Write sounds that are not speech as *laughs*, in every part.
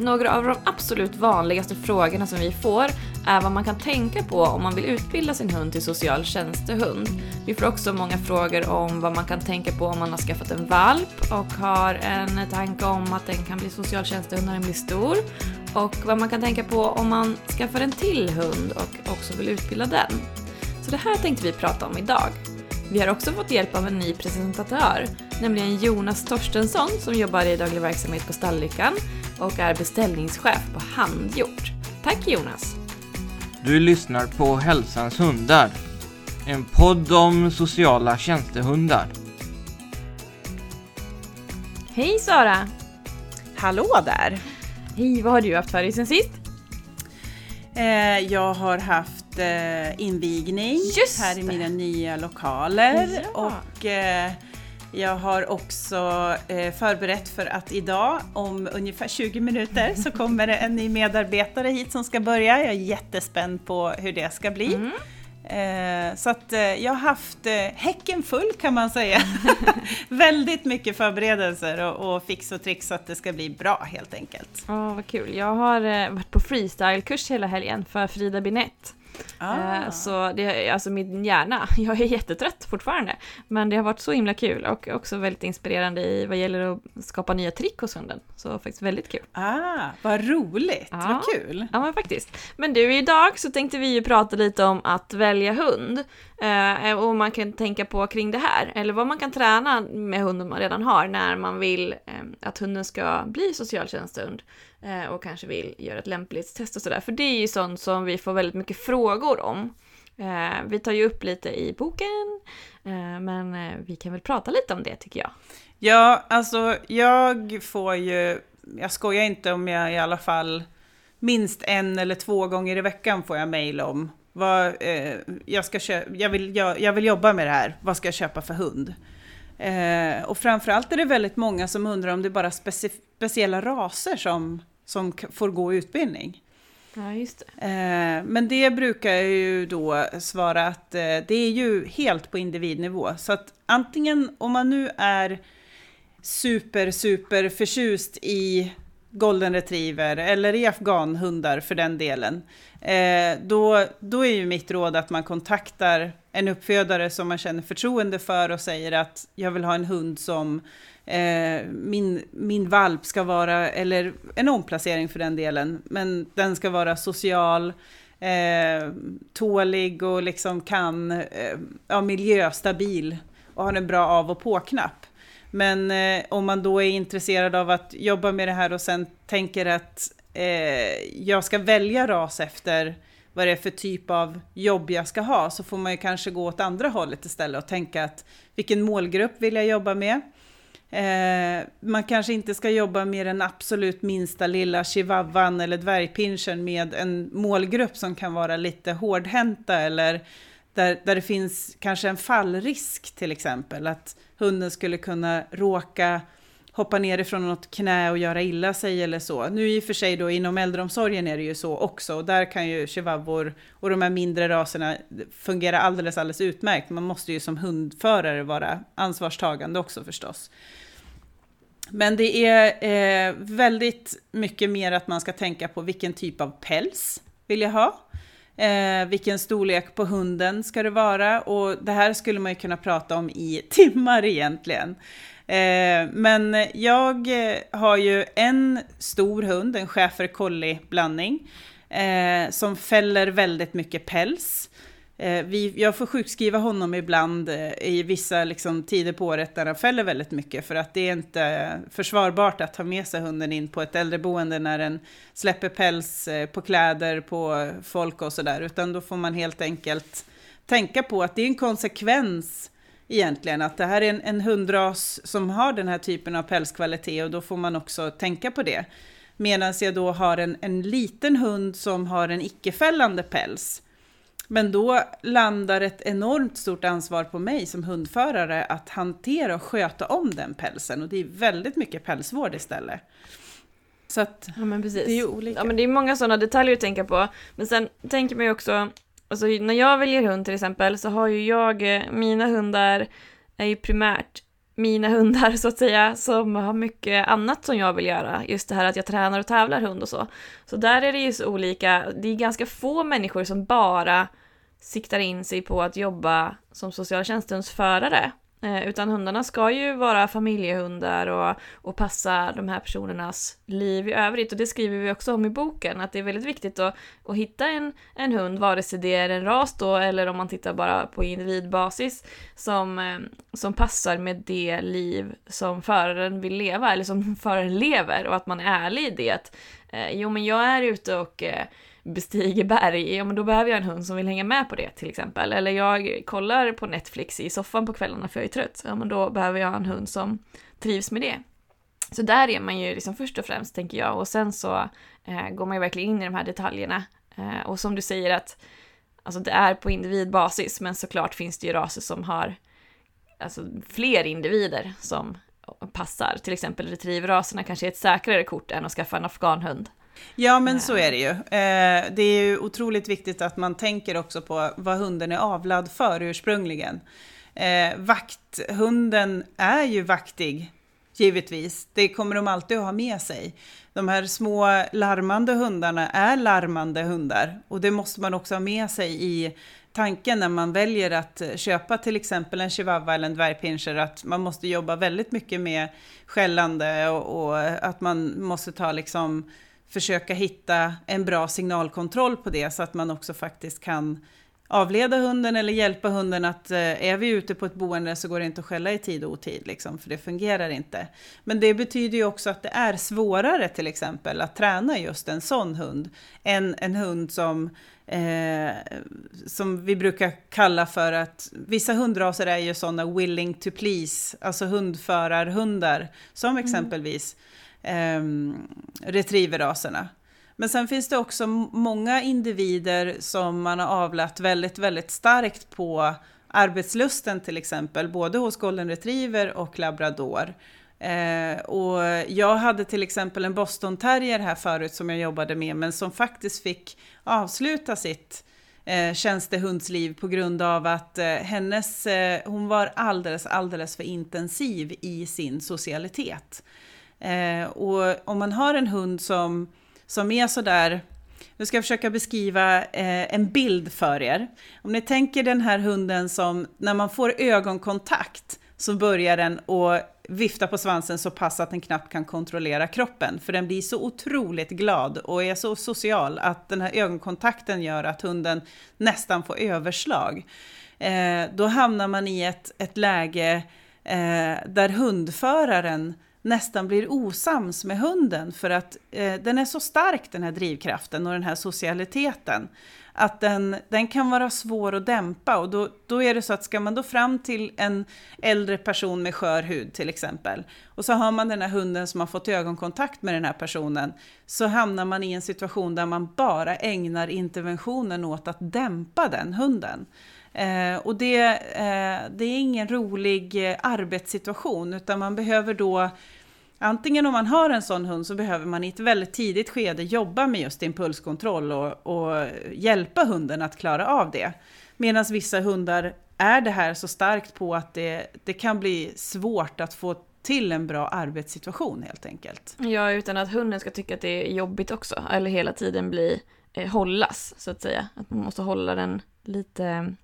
Några av de absolut vanligaste frågorna som vi får är vad man kan tänka på om man vill utbilda sin hund till social tjänstehund. Vi får också många frågor om vad man kan tänka på om man har skaffat en valp och har en tanke om att den kan bli social tjänstehund när den blir stor. Och vad man kan tänka på om man skaffar en till hund och också vill utbilda den. Så det här tänkte vi prata om idag. Vi har också fått hjälp av en ny presentatör, nämligen Jonas Torstensson som jobbar i daglig verksamhet på Stallyckan och är beställningschef på Handgjort. Tack Jonas! Du lyssnar på Hälsans hundar. En podd om sociala tjänstehundar. Hej Sara! Hallå där! Hej, vad har du haft för dig sen sist? Eh, jag har haft eh, invigning Just här i mina nya lokaler Ja. och eh, jag har också eh, förberett för att idag om ungefär 20 minuter så *laughs* kommer det en ny medarbetare hit som ska börja. Jag är jättespänd på hur det ska bli. Mm. Eh, så att eh, jag har haft eh, häcken full kan man säga. *laughs* Väldigt mycket förberedelser och, och fix och tricks så att det ska bli bra helt enkelt. Åh, vad kul. Jag har varit på freestyle-kurs hela helgen för Frida Binett. Ah. Eh, Så det är alltså min hjärna, *laughs* jag är jättetrött fortfarande. Men det har varit så himla kul och också väldigt inspirerande i vad gäller att skapa nya trick hos hunden. Så faktiskt väldigt kul. Ah, vad roligt! Ja. Vad kul! Ja men faktiskt. Men du, idag så tänkte vi ju prata lite om att välja hund. Eh, och man kan tänka på kring det här. Eller vad man kan träna med hunden man redan har när man vill eh, att hunden ska bli socialtjänsthund. Eh, och kanske vill göra ett lämplighetstest och sådär. För det är ju sånt som vi får väldigt mycket frågor om. Eh, vi tar ju upp lite i boken. Eh, men eh, vi kan väl prata lite om det tycker jag. Ja, alltså jag får ju, jag skojar inte om jag i alla fall minst en eller två gånger i veckan får jag mejl om vad, eh, jag, ska kö- jag, vill, jag, jag vill jobba med det här, vad ska jag köpa för hund? Eh, och framförallt är det väldigt många som undrar om det är bara speci- speciella raser som, som får gå utbildning. Ja, just det. Eh, Men det brukar jag ju då svara att eh, det är ju helt på individnivå. Så att antingen om man nu är super, super förtjust i golden retriever eller i afghanhundar för den delen. Eh, då, då är ju mitt råd att man kontaktar en uppfödare som man känner förtroende för och säger att jag vill ha en hund som eh, min, min valp ska vara, eller en omplacering för den delen, men den ska vara social, eh, tålig och liksom kan, eh, ja, miljöstabil och har en bra av och på-knapp. Men eh, om man då är intresserad av att jobba med det här och sen tänker att eh, jag ska välja ras efter vad det är för typ av jobb jag ska ha, så får man ju kanske gå åt andra hållet istället och tänka att vilken målgrupp vill jag jobba med? Eh, man kanske inte ska jobba med den absolut minsta lilla chihuahuan eller dvärgpinschen med en målgrupp som kan vara lite hårdhänta eller där, där det finns kanske en fallrisk till exempel. Att hunden skulle kunna råka hoppa ner ifrån något knä och göra illa sig eller så. Nu i och för sig då inom äldreomsorgen är det ju så också och där kan ju chihuahuor och de här mindre raserna fungera alldeles, alldeles utmärkt. Man måste ju som hundförare vara ansvarstagande också förstås. Men det är eh, väldigt mycket mer att man ska tänka på vilken typ av päls vill jag ha. Eh, vilken storlek på hunden ska det vara? Och det här skulle man ju kunna prata om i *laughs* timmar egentligen. Eh, men jag eh, har ju en stor hund, en schäfer collie blandning, eh, som fäller väldigt mycket päls. Eh, vi, jag får sjukskriva honom ibland eh, i vissa liksom, tider på året där han fäller väldigt mycket för att det är inte försvarbart att ta med sig hunden in på ett äldreboende när den släpper päls eh, på kläder, på folk och sådär, utan då får man helt enkelt tänka på att det är en konsekvens egentligen, att det här är en, en hundras som har den här typen av pälskvalitet och då får man också tänka på det. Medan jag då har en, en liten hund som har en icke-fällande päls, men då landar ett enormt stort ansvar på mig som hundförare att hantera och sköta om den pälsen och det är väldigt mycket pälsvård istället. Så att Ja det är ju olika. Ja men det är många sådana detaljer att tänka på. Men sen tänker man ju också, alltså när jag väljer hund till exempel så har ju jag, eh, mina hundar är ju primärt mina *laughs* hundar så att säga, som har mycket annat som jag vill göra. Just det här att jag tränar och tävlar hund och så. Så där är det ju så olika, det är ganska få människor som bara siktar in sig på att jobba som socialtjänstens Eh, utan hundarna ska ju vara familjehundar och, och passa de här personernas liv i övrigt. Och det skriver vi också om i boken, att det är väldigt viktigt att, att hitta en, en hund, vare sig det är en ras då eller om man tittar bara på individbasis, som, eh, som passar med det liv som föraren vill leva, eller som *laughs* föraren lever, och att man är ärlig i det. Att, eh, jo men jag är ute och eh, bestiger berg, ja men då behöver jag en hund som vill hänga med på det till exempel. Eller jag kollar på Netflix i soffan på kvällarna för jag är trött, ja men då behöver jag en hund som trivs med det. Så där är man ju liksom först och främst, tänker jag, och sen så eh, går man ju verkligen in i de här detaljerna. Eh, och som du säger att alltså det är på individbasis, men såklart finns det ju raser som har alltså, fler individer som passar. Till exempel retrieverraserna kanske är ett säkrare kort än att skaffa en afghanhund. Ja, men så är det ju. Eh, det är ju otroligt viktigt att man tänker också på vad hunden är avlad för ursprungligen. Eh, vakthunden är ju vaktig, givetvis. Det kommer de alltid att ha med sig. De här små larmande hundarna är larmande hundar och det måste man också ha med sig i tanken när man väljer att köpa till exempel en chihuahua eller en dvärgpinscher att man måste jobba väldigt mycket med skällande och, och att man måste ta liksom försöka hitta en bra signalkontroll på det så att man också faktiskt kan avleda hunden eller hjälpa hunden att eh, är vi ute på ett boende så går det inte att skälla i tid och otid, liksom, för det fungerar inte. Men det betyder ju också att det är svårare till exempel att träna just en sån hund än en hund som Eh, som vi brukar kalla för att vissa hundraser är ju sådana willing to please, alltså hundförarhundar, som mm eh, retrieverraserna. Men sen finns det också många individer som man har avlat väldigt, väldigt starkt på arbetslusten till exempel, både hos golden retriever och labrador. Eh, och jag hade till exempel en boston terrier här förut som jag jobbade med, men som faktiskt fick avsluta sitt eh, tjänstehundsliv på grund av att eh, hennes, eh, hon var alldeles, alldeles för intensiv i sin socialitet. Eh, och om man har en hund som, som är sådär, nu ska jag försöka beskriva eh, en bild för er. Om ni tänker den här hunden som när man får ögonkontakt så börjar den att vifta på svansen så pass att den knappt kan kontrollera kroppen. För den blir så otroligt glad och är så social att den här ögonkontakten gör att hunden nästan får överslag. Eh, då hamnar man i ett, ett läge eh, där hundföraren nästan blir osams med hunden för att eh, den är så stark den här drivkraften och den här socialiteten att den, den kan vara svår att dämpa och då, då är det så att ska man då fram till en äldre person med skör hud till exempel och så har man den här hunden som har fått ögonkontakt med den här personen så hamnar man i en situation där man bara ägnar interventionen åt att dämpa den hunden. Eh, och det, eh, det är ingen rolig eh, arbetssituation utan man behöver då Antingen om man har en sån hund så behöver man i ett väldigt tidigt skede jobba med just impulskontroll och, och hjälpa hunden att klara av det. Medan vissa hundar är det här så starkt på att det, det kan bli svårt att få till en bra arbetssituation helt enkelt. Ja, utan att hunden ska tycka att det är jobbigt också, eller hela tiden bli eh, hållas, så att säga. Att man måste hålla den lite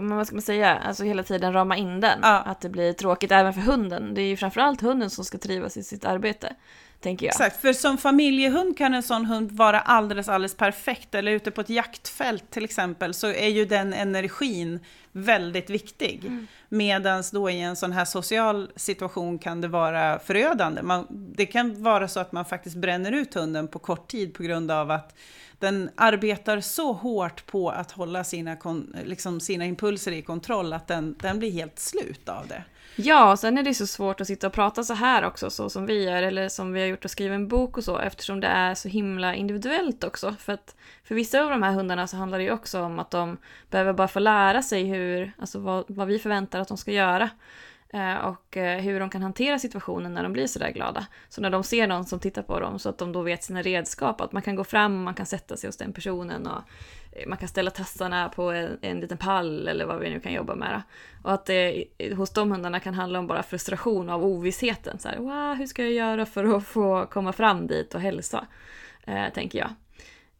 men vad ska man säga, alltså hela tiden rama in den. Ja. Att det blir tråkigt även för hunden. Det är ju framförallt hunden som ska trivas i sitt arbete. Tänker jag. Exakt, för som familjehund kan en sån hund vara alldeles, alldeles perfekt. Eller ute på ett jaktfält till exempel så är ju den energin väldigt viktig. Mm. Medan då i en sån här social situation kan det vara förödande. Man, det kan vara så att man faktiskt bränner ut hunden på kort tid på grund av att den arbetar så hårt på att hålla sina, liksom sina impulser i kontroll att den, den blir helt slut av det. Ja, och sen är det så svårt att sitta och prata så här också, så som vi gör, eller som vi har gjort och skriva en bok och så, eftersom det är så himla individuellt också. För att för vissa av de här hundarna så handlar det ju också om att de behöver bara få lära sig hur, alltså vad, vad vi förväntar att de ska göra. Eh, och eh, hur de kan hantera situationen när de blir sådär glada. Så när de ser någon som tittar på dem så att de då vet sina redskap, att man kan gå fram och man kan sätta sig hos den personen och eh, man kan ställa tassarna på en, en liten pall eller vad vi nu kan jobba med. Och att det hos de hundarna kan handla om bara frustration av ovissheten. Så här, wow, hur ska jag göra för att få komma fram dit och hälsa? Eh, tänker jag.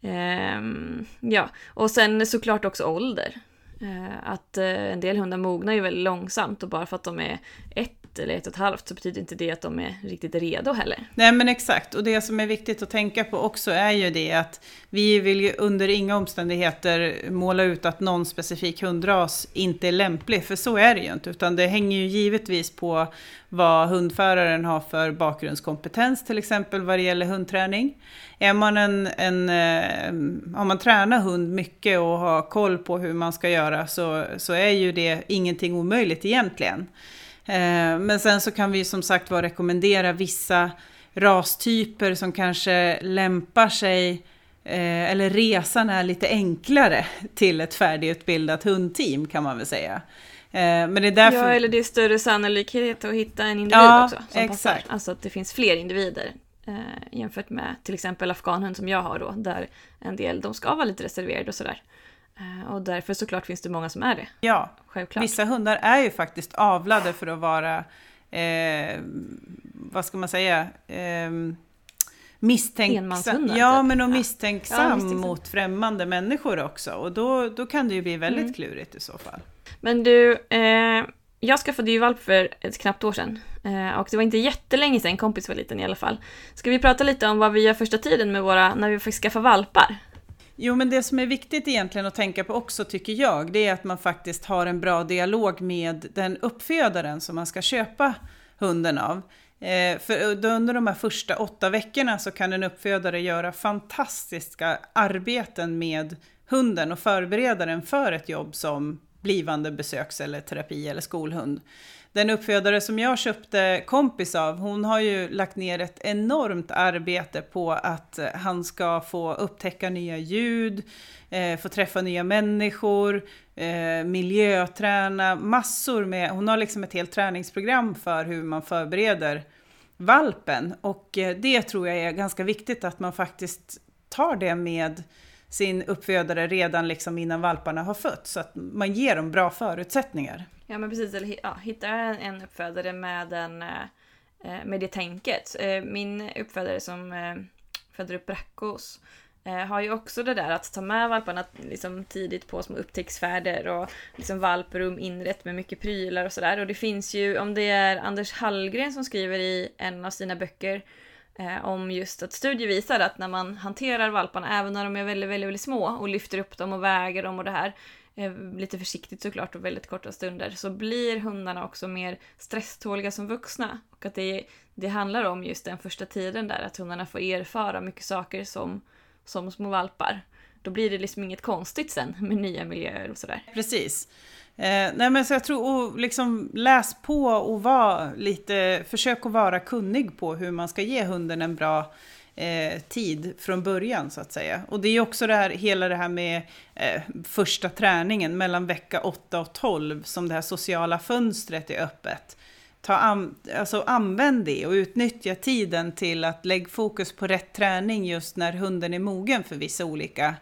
Eh, ja, och sen såklart också ålder. Eh, att eh, en del hundar mognar ju väldigt långsamt och bara för att de är ett eller ett och ett halvt så betyder inte det att de är riktigt redo heller. Nej men exakt, och det som är viktigt att tänka på också är ju det att vi vill ju under inga omständigheter måla ut att någon specifik hundras inte är lämplig, för så är det ju inte, utan det hänger ju givetvis på vad hundföraren har för bakgrundskompetens, till exempel vad det gäller hundträning. Är man en, en eh, om har man tränat hund mycket och har koll på hur man ska göra så, så är ju det ingenting omöjligt egentligen. Eh, men sen så kan vi som sagt var rekommendera vissa rastyper som kanske lämpar sig eh, eller resan är lite enklare *laughs* till ett färdigutbildat hundteam kan man väl säga. Men det är därför... Ja, eller det är större sannolikhet att hitta en individ ja, också. Som exakt. Passar. Alltså att det finns fler individer eh, jämfört med till exempel afghanhund som jag har då, där en del de ska vara lite reserverade och sådär. Eh, och därför såklart finns det många som är det. Ja, Självklart. vissa hundar är ju faktiskt avlade för att vara, eh, vad ska man säga, eh, misstänksam. Ja, typ. men och misstänksam, ja. misstänksam mot främmande människor också. Och då, då kan det ju bli väldigt mm. klurigt i så fall. Men du, eh, jag skaffade ju valp för ett knappt år sedan. Eh, och det var inte jättelänge sedan, kompis var liten i alla fall. Ska vi prata lite om vad vi gör första tiden med våra, när vi fick skaffa valpar? Jo, men det som är viktigt egentligen att tänka på också tycker jag, det är att man faktiskt har en bra dialog med den uppfödaren som man ska köpa hunden av. Eh, för under de här första åtta veckorna så kan en uppfödare göra fantastiska arbeten med hunden och förbereda den för ett jobb som blivande besöks eller terapi eller skolhund. Den uppfödare som jag köpte kompis av, hon har ju lagt ner ett enormt arbete på att eh, han ska få upptäcka nya ljud, eh, få träffa nya människor, eh, miljöträna, massor med, hon har liksom ett helt träningsprogram för hur man förbereder valpen. Och eh, det tror jag är ganska viktigt att man faktiskt tar det med sin uppfödare redan liksom innan valparna har fötts. Så att man ger dem bra förutsättningar. Ja men precis, eller ja, hitta en uppfödare med, en, eh, eh, med det tänket. Eh, min uppfödare som föder upp brackos har ju också det där att ta med valparna liksom tidigt på små upptäcktsfärder och liksom valprum inrett med mycket prylar och sådär. Och det finns ju, om det är Anders Hallgren som skriver i en av sina böcker eh, om just att studier visar att när man hanterar valparna, även när de är väldigt, väldigt, väldigt små och lyfter upp dem och väger dem och det här, eh, lite försiktigt såklart och väldigt korta stunder, så blir hundarna också mer stresståliga som vuxna. Och att det, det handlar om just den första tiden där, att hundarna får erfara mycket saker som, som små valpar. Då blir det liksom inget konstigt sen med nya miljöer och sådär. Precis. Eh, nej men så jag tror, och liksom läs på och var lite, försök att vara kunnig på hur man ska ge hunden en bra eh, tid från början så att säga. Och det är också det här, hela det här med eh, första träningen mellan vecka 8 och 12 som det här sociala fönstret är öppet. Ta an, alltså använd det och utnyttja tiden till att lägga fokus på rätt träning just när hunden är mogen för vissa olika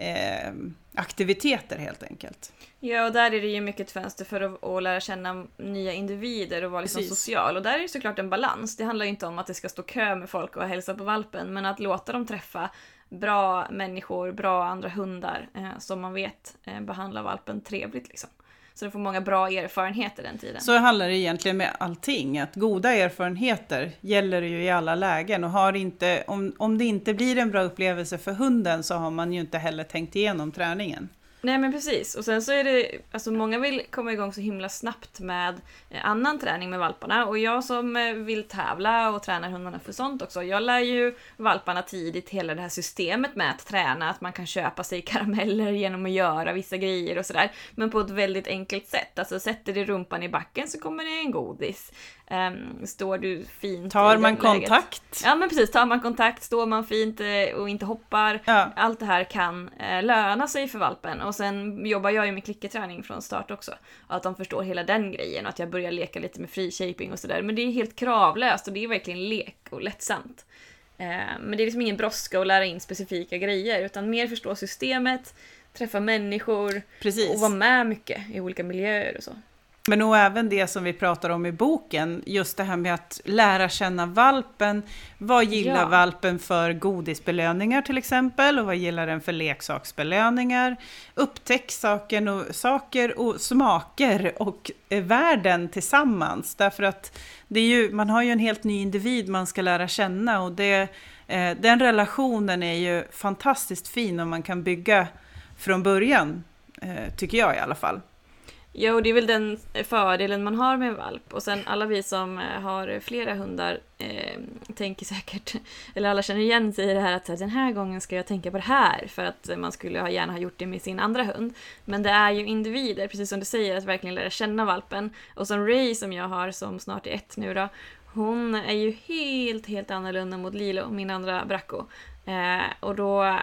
eh, aktiviteter helt enkelt. Ja, och där är det ju mycket ett fönster för att, att lära känna nya individer och vara liksom social. Och där är det såklart en balans. Det handlar inte om att det ska stå kö med folk och hälsa på valpen, men att låta dem träffa bra människor, bra andra hundar eh, som man vet eh, behandlar valpen trevligt liksom. Så du får många bra erfarenheter den tiden. Så handlar det egentligen med allting, att goda erfarenheter gäller ju i alla lägen och har inte, om, om det inte blir en bra upplevelse för hunden så har man ju inte heller tänkt igenom träningen. Nej men precis, och sen så är det, alltså många vill komma igång så himla snabbt med eh, annan träning med valparna och jag som eh, vill tävla och tränar hundarna för sånt också, jag lär ju valparna tidigt hela det här systemet med att träna, att man kan köpa sig *laughs* karameller genom att göra vissa grejer och sådär, men på ett väldigt enkelt sätt. Alltså sätter du rumpan i backen så kommer det en godis. Um, står du fint Tar man kontakt? Ja men precis, tar man kontakt, står man fint eh, och inte hoppar. Ja. Allt det här kan löna sig för valpen och sen jobbar jag ju med klickerträning från start också. Att de förstår hela den grejen och att jag börjar leka lite med free-shaping och sådär. Men det är helt kravlöst och det är verkligen lek och lättsamt. Eh, men det är liksom ingen brådska att lära in specifika grejer utan mer förstå systemet, träffa människor Precis. och vara med mycket i olika miljöer och så. Men nog även det som vi pratar om i boken, just det här med att lära känna valpen. Vad gillar Ja. valpen för godisbelöningar till exempel? Och vad gillar den för leksaksbelöningar? Upptäck saker och, saker och smaker och eh, världen tillsammans. Därför att det är ju, man har ju en helt ny individ man ska lära känna och det, eh, den relationen är ju fantastiskt fin om man kan bygga från början, eh, tycker jag i alla fall. Ja, och det är väl den eh, fördelen man har med en valp. Och sen alla vi som eh, har flera hundar eh, tänker säkert, *laughs* eller alla känner igen sig i det här att den här gången ska jag tänka på det här för att man skulle gärna ha gjort det med sin andra hund. Men det är ju individer, precis som du säger, att verkligen lära känna valpen. Och som Ray som jag har som snart är ett nu då, hon är ju helt, helt annorlunda mot Lilo, min andra bracko. Eh, och då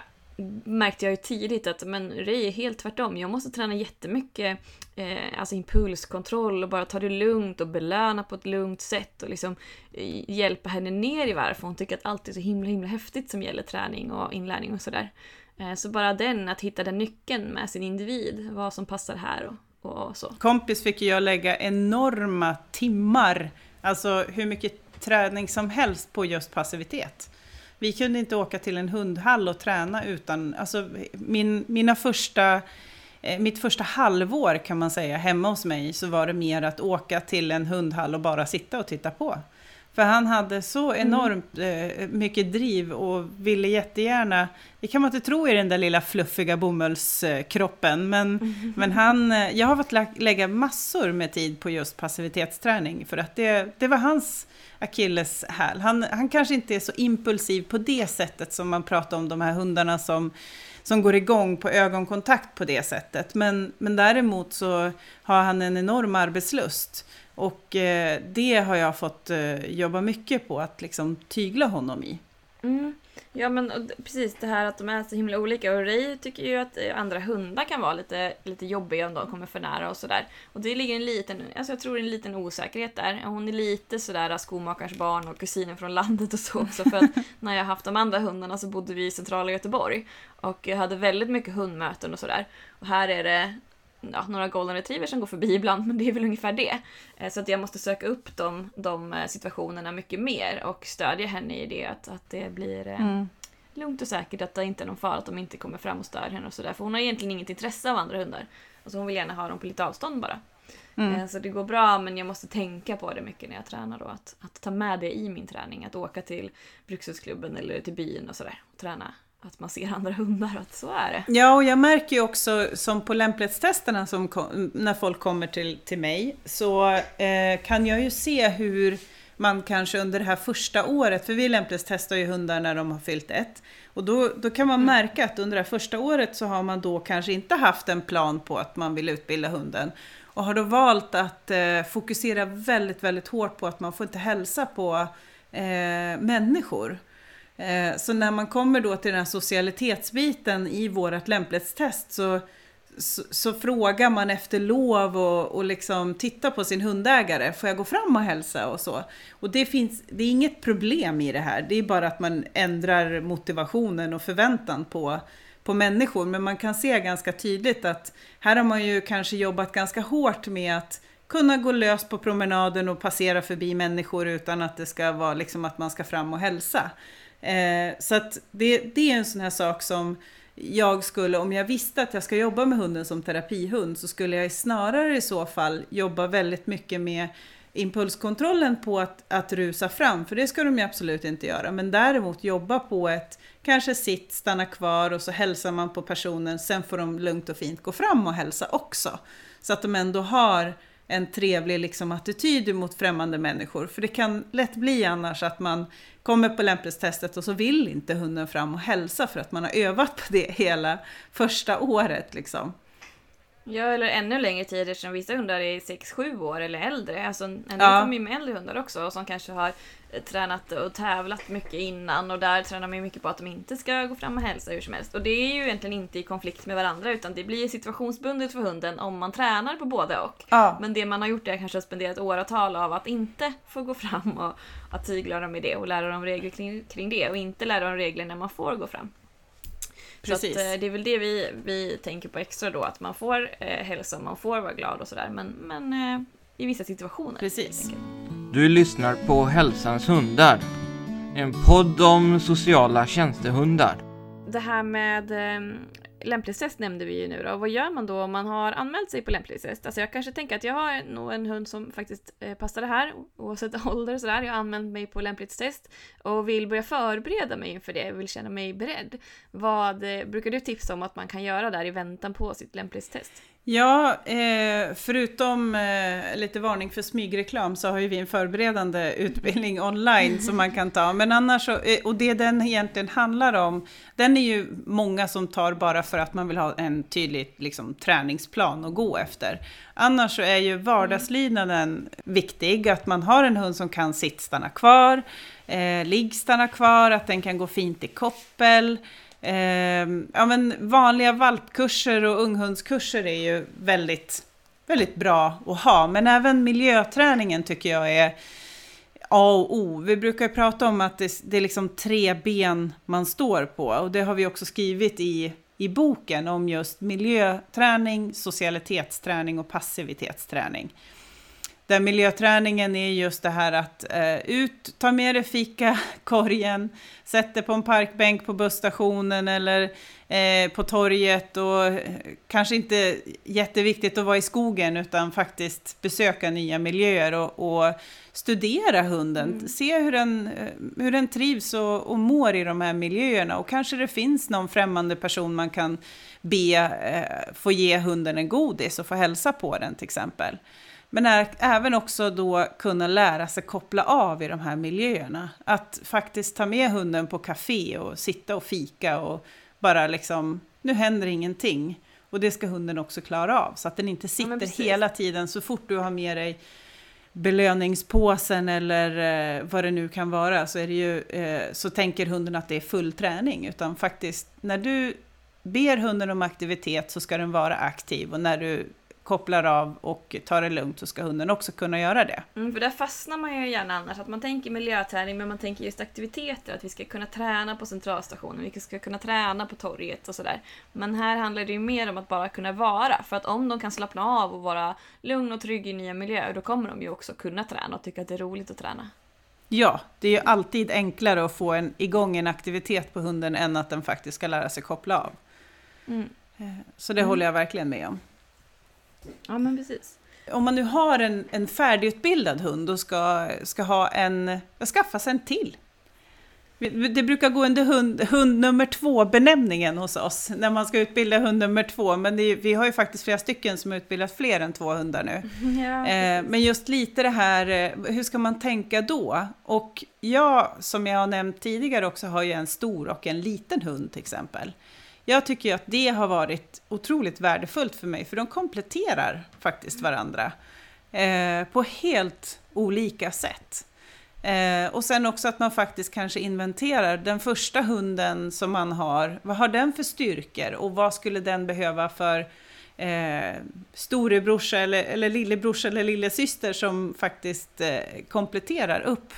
märkte jag ju tidigt att men Ray är helt tvärtom. Jag måste träna jättemycket eh, alltså impulskontroll och bara ta det lugnt och belöna på ett lugnt sätt och liksom eh, hjälpa henne ner i varv hon tycker att allt är så himla himla häftigt som gäller träning och inlärning och sådär. Eh, så bara den, att hitta den nyckeln med sin individ, vad som passar här och, och så. Kompis fick ju jag lägga enorma timmar, alltså hur mycket träning som helst på just passivitet. Vi kunde inte åka till en hundhall och träna utan, alltså min, mina första, eh, mitt första halvår kan man säga hemma hos mig så var det mer att åka till en hundhall och bara sitta och titta på. För han hade så enormt eh, mycket driv och ville jättegärna, det kan man inte tro i den där lilla fluffiga bomullskroppen, men, men han, eh, jag har fått lä- lägga massor med tid på just passivitetsträning för att det, det var hans akilleshäl. Han, han kanske inte är så impulsiv på det sättet som man pratar om de här hundarna som, som går igång på ögonkontakt på det sättet. Men, men däremot så har han en enorm arbetslust. Och eh, det har jag fått eh, jobba mycket på att liksom tygla honom i. Mm. Ja men och precis det här att de är så himla olika och Ray tycker ju att eh, andra hundar kan vara lite, lite jobbiga om de kommer för nära och sådär. Och det ligger en liten, alltså jag tror en liten osäkerhet där. Hon är lite sådär skomakarens barn och kusinen från landet och så också för att *laughs* när jag haft de andra hundarna så bodde vi i centrala Göteborg och jag hade väldigt mycket hundmöten och sådär. Och här är det ja, några golden retrievers som går förbi ibland, men det är väl ungefär det. Eh, Så att jag måste söka upp de, de eh, situationerna mycket mer och stödja henne i det, att, att det blir eh, lugnt och säkert, att det inte är någon fara att de inte kommer fram och stör henne och sådär. För hon har egentligen inget intresse av andra hundar. Alltså hon vill gärna ha dem på lite avstånd bara. Mm. Så det går bra, men jag måste tänka på det mycket när jag tränar då. Att, att ta med det i min träning, att åka till brukshundsklubben eller till byn och sådär och träna. Att man ser andra hundar och att så är det. Ja, och jag märker ju också som på lämplighetstesterna som kom, när folk kommer till, till mig så eh, kan jag ju se hur man kanske under det här första året, för vi lämplighetstestar ju hundar när de har fyllt ett, och då, då kan man märka att under det här första året så har man då kanske inte haft en plan på att man vill utbilda hunden och har då valt att eh, fokusera väldigt, väldigt hårt på att man får inte hälsa på eh, människor. Eh, så när man kommer då till den här socialitetsbiten i vårt lämplighetstest så, så, så frågar man efter lov och, och liksom tittar på sin hundägare. Får jag gå fram och hälsa och så? Och det, finns, det är inget problem i det här. Det är bara att man ändrar motivationen och förväntan på, på människor. Men man kan se ganska tydligt att här har man ju kanske jobbat ganska hårt med att kunna gå lös på promenaden och passera förbi människor utan att det ska vara liksom att man ska fram och hälsa. Eh, så att det, det är en sån här sak som jag skulle, om jag visste att jag ska jobba med hunden som terapihund så skulle jag snarare i så fall jobba väldigt mycket med impulskontrollen på att, att rusa fram, för det ska de ju absolut inte göra. Men däremot jobba på ett, kanske sitt, stanna kvar och så hälsar man på personen, sen får de lugnt och fint gå fram och hälsa också. Så att de ändå har en trevlig liksom, attityd mot främmande människor. För det kan lätt bli annars att man kommer på lämplighetstestet och så vill inte hunden fram och hälsa för att man har övat på det hela första året. Liksom. Ja, eller ännu längre tid eftersom vissa hundar är 6-7 år eller äldre. Alltså, en del Ja. kommer ju med äldre hundar också och som kanske har tränat och tävlat mycket innan och där tränar man ju mycket på att de inte ska gå fram och hälsa hur som helst. Och det är ju egentligen inte i konflikt med varandra utan det blir situationsbundet för hunden om man tränar på både och. Ja, Men det man har gjort är kanske att spendera ett åratal av att inte få gå fram och att tygla dem i det och lära dem regler kring, kring det och inte lära dem regler när man får gå fram. precis. Så att, eh, det är väl det vi, vi tänker på extra då, att man får eh, hälsa man får vara glad och sådär. Men, men eh, i vissa situationer. Precis. Du lyssnar på Hälsans hundar. En podd om sociala tjänstehundar. Det här med eh, lämplighetstest nämnde vi ju nu då. Vad gör man då om man har anmält sig på lämplighetstest? Alltså jag kanske tänker att jag har nog en hund som faktiskt eh, passar det här oavsett *laughs* ålder och sådär. Jag har anmält mig på lämplighetstest och vill börja förbereda mig inför det. vill känna mig beredd. Vad eh, brukar du tipsa om att man kan göra där i väntan på sitt lämplighetstest? Ja, eh, förutom eh, lite varning för smygreklam så har ju vi en förberedande utbildning online som man kan ta. Men annars, så, eh, och det den egentligen handlar om, den är ju många som tar bara för att man vill ha en tydlig liksom, träningsplan att gå efter. Annars så är ju vardagslydnaden viktig, att man har en hund som kan sitt stanna kvar, ligg stanna kvar, att den kan gå fint i koppel. Eh, ja, men vanliga valpkurser och unghundskurser är ju väldigt, väldigt bra att ha. Men även miljöträningen tycker jag är A och O. Vi brukar ju prata om att det, det är liksom tre ben man står på. Och det har vi också skrivit i, i boken om just miljöträning, socialitetsträning och passivitetsträning. Där miljöträningen är just det här att eh, ut, ta med dig fika, korgen, sätt dig på en parkbänk på busstationen eller eh, på torget och eh, kanske inte jätteviktigt att vara i skogen utan faktiskt besöka nya miljöer och, och studera hunden. Se hur den, eh, hur den trivs och, och mår i de här miljöerna och kanske det finns någon främmande person man kan be eh, få ge hunden en godis och få hälsa på den till exempel. Men är, även också då kunna lära sig koppla av i de här miljöerna. Att faktiskt ta med hunden på café och sitta och fika och bara liksom, nu händer ingenting. Och det ska hunden också klara av, så att den inte sitter precis. hela tiden så fort du har med dig belöningspåsen eller eh, vad det nu kan vara så, är det ju, eh, så tänker hunden att det är full träning. Utan faktiskt, när du ber hunden om aktivitet så ska den vara aktiv och när du kopplar av och tar det lugnt så ska hunden också kunna göra det. Mm, för där fastnar man ju gärna annars. Att man tänker miljöträning men man tänker just aktiviteter. Att vi ska kunna träna på centralstationen, vi ska kunna träna på torget och sådär. Men här handlar det ju mer om att bara kunna vara. För att om de kan slappna av och vara lugn och trygg i nya miljöer då kommer de ju också kunna träna och tycka att det är roligt att träna. Ja, det är ju alltid enklare att få en, igång en aktivitet på hunden än att den faktiskt ska lära sig koppla av. Mm. Eh, Så det Mm. håller jag verkligen med om. Ja men precis. Om man nu har en, en färdigutbildad hund och ska, ska ha en, skaffa sig en till. Det brukar gå under hund, hund nummer två benämningen hos oss när man ska utbilda hund nummer två. Men är, vi har ju faktiskt flera stycken som har utbildat fler än två hundar nu. *laughs* Ja, Eh, men just lite det här, eh, hur ska man tänka då? Och jag, som jag har nämnt tidigare också, har ju en stor och en liten hund till exempel. Jag tycker ju att det har varit otroligt värdefullt för mig, för de kompletterar faktiskt varandra eh, på helt olika sätt. Eh, och sen också att man faktiskt kanske inventerar den första hunden som man har, vad har den för styrkor? Och vad skulle den behöva för eh, storebrorsa eller, eller lillebrorsa eller lillasyster som faktiskt eh, kompletterar upp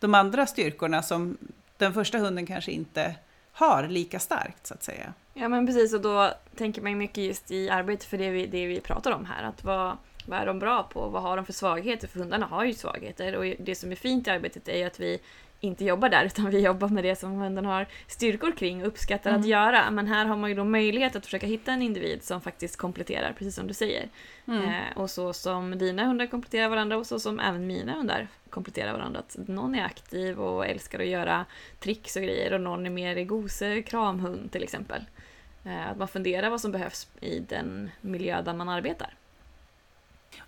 de andra styrkorna som den första hunden kanske inte har lika starkt så att säga. Ja men precis och då tänker man ju mycket just i arbetet för det vi, det vi pratar om här. Att vad, vad är de bra på? Vad har de för svagheter? För hundarna har ju svagheter och det som är fint i arbetet är ju att vi inte jobbar där *laughs* utan vi jobbar med det som hunden har styrkor kring och uppskattar att Mm. göra. Men här har man ju då möjlighet att försöka hitta en individ som faktiskt kompletterar, precis som du säger. Mm. Eh, och så som dina hundar kompletterar varandra och så som även mina hundar kompletterar varandra. Att någon är aktiv och älskar att göra tricks och grejer och någon är mer gose, kramhund till exempel. Eh, att man funderar vad som behövs i den miljö där man arbetar.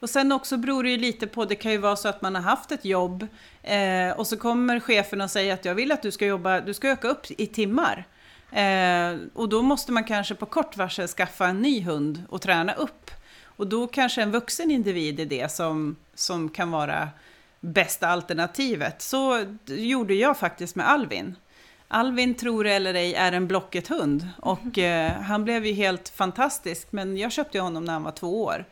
Och sen också beror det ju lite på, det kan ju vara så att man har haft ett jobb eh, och så kommer chefen och säger att jag vill att du ska jobba, du ska öka upp i timmar. Eh, och då måste man kanske på kort varsel skaffa en ny hund och träna upp. Och då kanske en vuxen individ är det som, som kan vara bästa alternativet. Så gjorde jag faktiskt med Alvin. Alvin, tror eller ej, är en Blocket-hund och eh, han blev ju helt fantastisk. Men jag köpte honom när han var två år.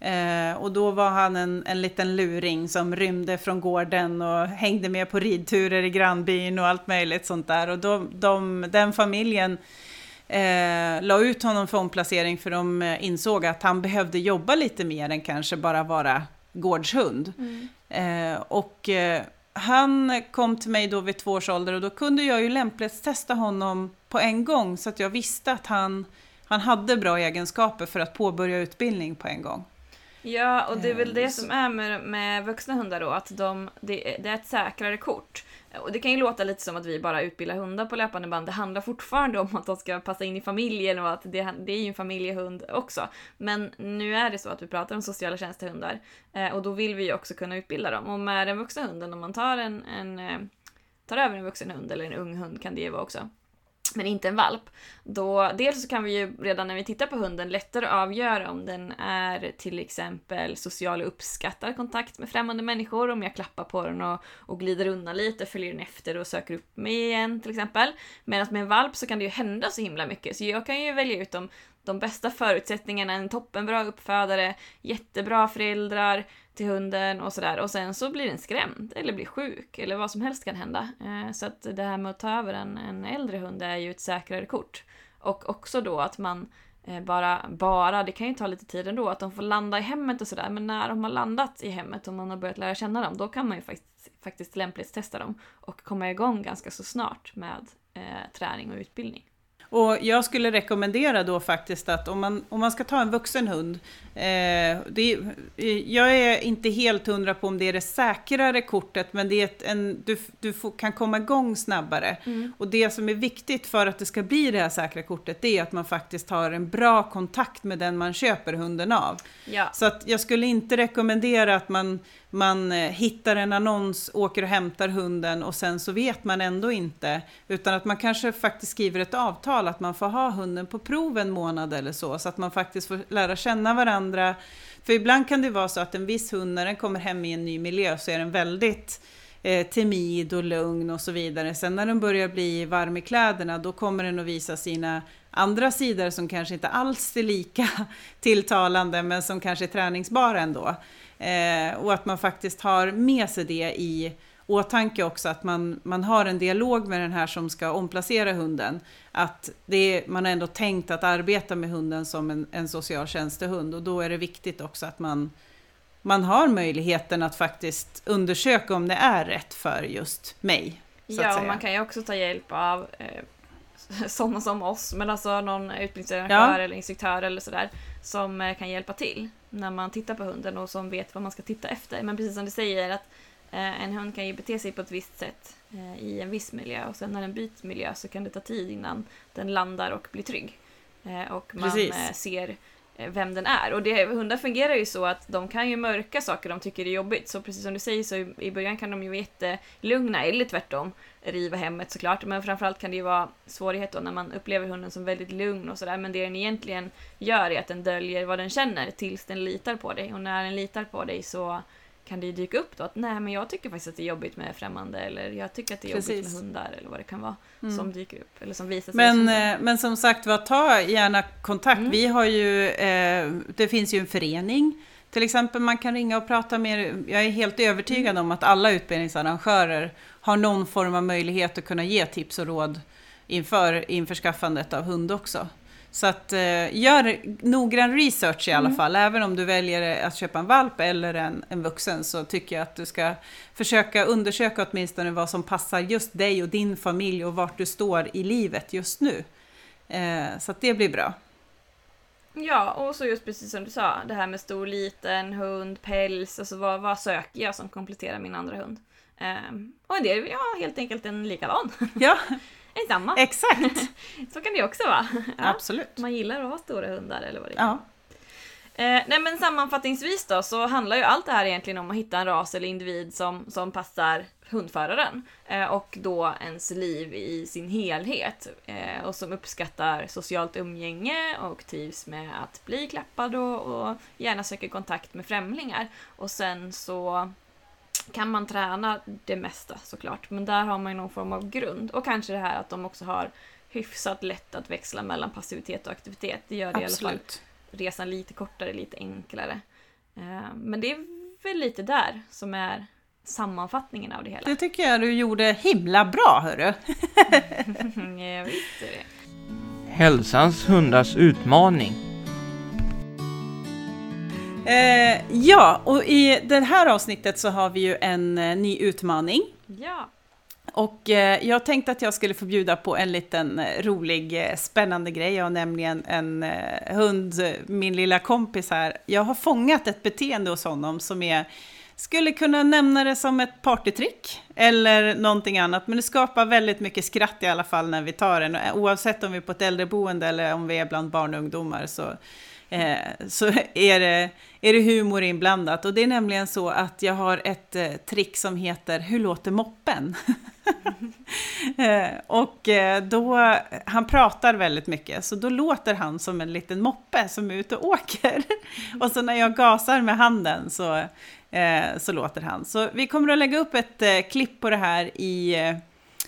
Eh, och då var han en, en liten luring som rymde från gården och hängde med på ridturer i grannbyn och allt möjligt sånt där. Och då, de, den familjen eh, la ut honom för omplacering för de eh, insåg att han behövde jobba lite mer än kanske bara vara gårdshund. Mm. Eh, och eh, han kom till mig då vid två års ålder och då kunde jag ju lämplighetstesta honom på en gång så att jag visste att han, han hade bra egenskaper för att påbörja utbildning på en gång. Ja, och det är väl det som är med, med vuxna hundar då, att de, det, det är ett säkrare kort. Och det kan ju låta lite som att vi bara utbildar hundar på löpande band. Det handlar fortfarande om att de ska passa in i familjen och att det, det är ju en familjehund också. Men nu är det så att vi pratar om sociala tjänstehundar eh, och då vill vi ju också kunna utbilda dem. Och med den vuxna hunden, om man tar en, en eh, tar över en vuxen hund eller en ung hund kan det ju vara också men inte en valp. Då, dels så kan vi ju redan när vi tittar på hunden lättare avgöra om den är till exempel social och uppskattar kontakt med främmande människor. Om jag klappar på den och, och glider undan lite, följer den efter och söker upp mig igen till exempel. Medan med en valp så kan det ju hända så himla mycket. Så jag kan ju välja ut om de bästa förutsättningarna, en toppenbra uppfödare, jättebra föräldrar, till hunden och sådär och sen så blir den skrämd eller blir sjuk eller vad som helst kan hända. Eh, så att det här med att ta över en, en äldre hund är ju ett säkrare kort. Och också då att man eh, bara, bara, det kan ju ta lite tid ändå, att de får landa i hemmet och sådär. Men när de har landat i hemmet och man har börjat lära känna dem, då kan man ju faktiskt, faktiskt lämplighetstesta dem och komma igång ganska så snart med eh, träning och utbildning. Och jag skulle rekommendera då faktiskt att om man, om man ska ta en vuxen hund, eh, det, jag är inte helt hundra på om det är det säkrare kortet, men det är ett, en, du, du får, kan komma igång snabbare. Mm. Och det som är viktigt för att det ska bli det här säkra kortet, det är att man faktiskt har en bra kontakt med den man köper hunden av. Ja. Så att jag skulle inte rekommendera att man man eh, hittar en annons, åker och hämtar hunden och sen så vet man ändå inte. Utan att man kanske faktiskt skriver ett avtal att man får ha hunden på prov en månad eller så. Så att man faktiskt får lära känna varandra. För ibland kan det vara så att en viss hund när den kommer hem i en ny miljö så är den väldigt eh, timid och lugn och så vidare. Sen när den börjar bli varm i kläderna då kommer den att visa sina andra sidor som kanske inte alls är lika *laughs* tilltalande men som kanske är träningsbara ändå. Eh, och att man faktiskt har med sig det i åtanke också, att man, man har en dialog med den här som ska omplacera hunden. Att det är, man har ändå tänkt att arbeta med hunden som en, en socialtjänstehund och då är det viktigt också att man, man har möjligheten att faktiskt undersöka om det är rätt för just mig. ja, och man kan ju också ta hjälp av eh, *laughs* sådana som oss, men alltså någon utbildningsarrangör ja. eller instruktör eller sådär som eh, kan hjälpa till när man tittar på hunden och som vet vad man ska titta efter. Men precis som du säger att eh, en hund kan ju bete sig på ett visst sätt eh, i en viss miljö och sen när den byter miljö så kan det ta tid innan den landar och blir trygg. Och man precis. ser Eh, Eh, vem den är. Och det, hundar fungerar ju så att de kan ju mörka saker de tycker är jobbigt. Så precis som du säger så i, början kan de ju vara jättelugna, eller tvärtom, riva hemmet såklart. Men framförallt kan det ju vara svårighet då när man upplever hunden som väldigt lugn och sådär. Men det den egentligen gör är att den döljer vad den känner tills den litar på dig. Och när den litar på dig så kan det ju dyka upp då att nej men jag tycker faktiskt att det är jobbigt med främmande eller jag tycker att det är Precis. jobbigt med hundar eller vad det kan vara mm. som dyker upp eller som visar sig. Men, som eh, men som sagt var, ta gärna kontakt. Mm. Vi har ju, eh, det finns ju en förening till exempel man kan ringa och prata med, jag är helt övertygad mm. om att alla utbildningsarrangörer har någon form av möjlighet att kunna ge tips och råd inför införskaffandet av hund också. Så att eh, gör noggrann research i alla mm. fall. Även om du väljer att köpa en valp eller en, en vuxen så tycker jag att du ska försöka undersöka åtminstone vad som passar just dig och din familj och vart du står i livet just nu. Eh, så att det blir bra. Ja, och så just precis som du sa, det här med stor, liten, hund, päls, alltså vad, vad söker jag som kompletterar min andra hund? Um, och en del, ja, helt enkelt en likadan. Ja, *laughs* är samma. Exakt. *laughs* så kan det också vara. Absolut. Man gillar att ha stora hundar eller vad det är. Ja. Eh, nej men sammanfattningsvis då så handlar ju allt det här egentligen om att hitta en ras eller individ som, som passar hundföraren eh, och då ens liv i sin helhet eh, och som uppskattar socialt umgänge och trivs med att bli klappad och, och gärna söker kontakt med främlingar. Och sen så kan man träna det mesta såklart, men där har man ju någon form av grund. Och kanske det här att de också har hyfsat lätt att växla mellan passivitet och aktivitet. Det gör det Absolut. i alla fall resan lite kortare, lite enklare. Eh, men det är väl lite där som är sammanfattningen av det hela. Det tycker jag du gjorde himla bra, hörru! *laughs* *laughs* jag visste det. Hälsans hundars utmaning. Eh, ja, och i det här avsnittet så har vi ju en eh, ny utmaning. Ja. Och eh, jag tänkte att jag skulle få bjuda på en liten eh, rolig, eh, spännande grej. Jag har nämligen en hund, min lilla kompis här. Jag har fångat ett beteende hos honom som är skulle kunna nämna det som ett partytrick eller någonting annat, men det skapar väldigt mycket skratt i alla fall när vi tar den. Oavsett om vi är på ett äldreboende eller om vi är bland barn och ungdomar så, eh, så är, det, är det humor inblandat. Och det är nämligen så att jag har ett eh, trick som heter Hur låter moppen? *laughs* Eh, och eh, då, han pratar väldigt mycket, så då låter han som en liten moppe som är ute och åker. *laughs* och så när jag gasar med handen så, eh, så låter han. Så vi kommer att lägga upp ett eh, klipp på det här i,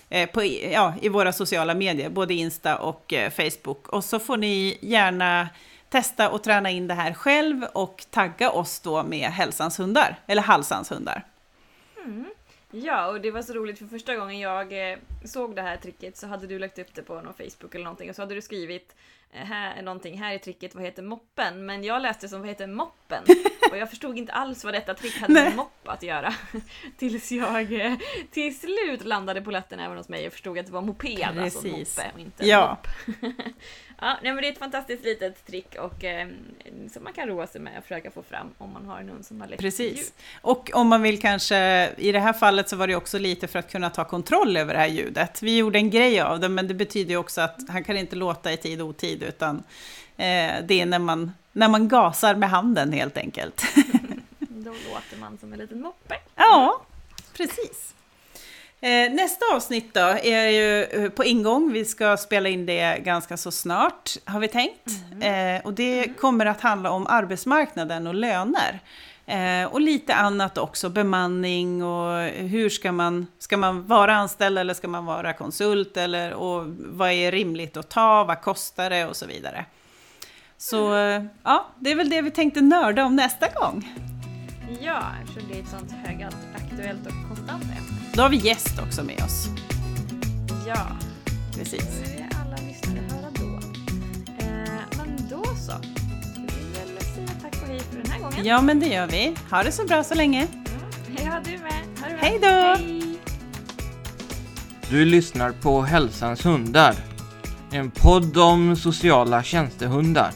eh, på, ja, i våra sociala medier, både Insta och Facebook. Och så får ni gärna testa och träna in det här själv och tagga oss då med hälsans hundar, eller halsans hundar. Mm. Ja, och det var så roligt för första gången jag eh, såg det här tricket så hade du lagt upp det på någon Facebook eller någonting och så hade du skrivit eh, här, någonting, här är tricket, vad heter moppen? Men jag läste som vad heter moppen? *laughs* Och jag förstod inte alls vad detta trick hade med mopp att göra. *laughs* Tills jag eh, till slut landade på latten även hos mig och förstod att det var moped, alltså Precis. alltså moppe och inte ja. mopp. *laughs* Ja, nej, men det är ett fantastiskt litet trick och eh, som man kan roa sig med och försöka få fram om man har en hund som har lätt Precis. ljud. Och om man vill kanske, i det här fallet så var det också lite för att kunna ta kontroll över det här ljudet. Vi gjorde en grej av det, men det betyder ju också att han kan inte låta i tid och otid, utan eh, det är när man, när man gasar med handen helt enkelt. *laughs* Då låter man som en liten moppe. Ja, precis. Eh, nästa avsnitt då är ju eh, på ingång. Vi ska spela in det ganska så snart, har vi tänkt. Mm. Eh, och det mm. kommer att handla om arbetsmarknaden och löner. Eh, och lite annat också, bemanning och hur ska man, ska man vara anställd eller ska man vara konsult eller och vad är rimligt att ta, vad kostar det och så vidare. Så mm. Ja, det är väl det vi tänkte nörda om nästa gång. Ja, eftersom det är ett sånt högaktuellt och konstant ämne. Då har vi gäst också med oss. Ja, precis. Det är alla lyssnare höra då. Eh, men då så. Vi för den här gången. Ja, men det gör vi. Ha det så bra så länge. Ja, du med. Ha det bra. Hej då! Hej. Du lyssnar på Hälsans hundar. En podd om sociala tjänstehundar.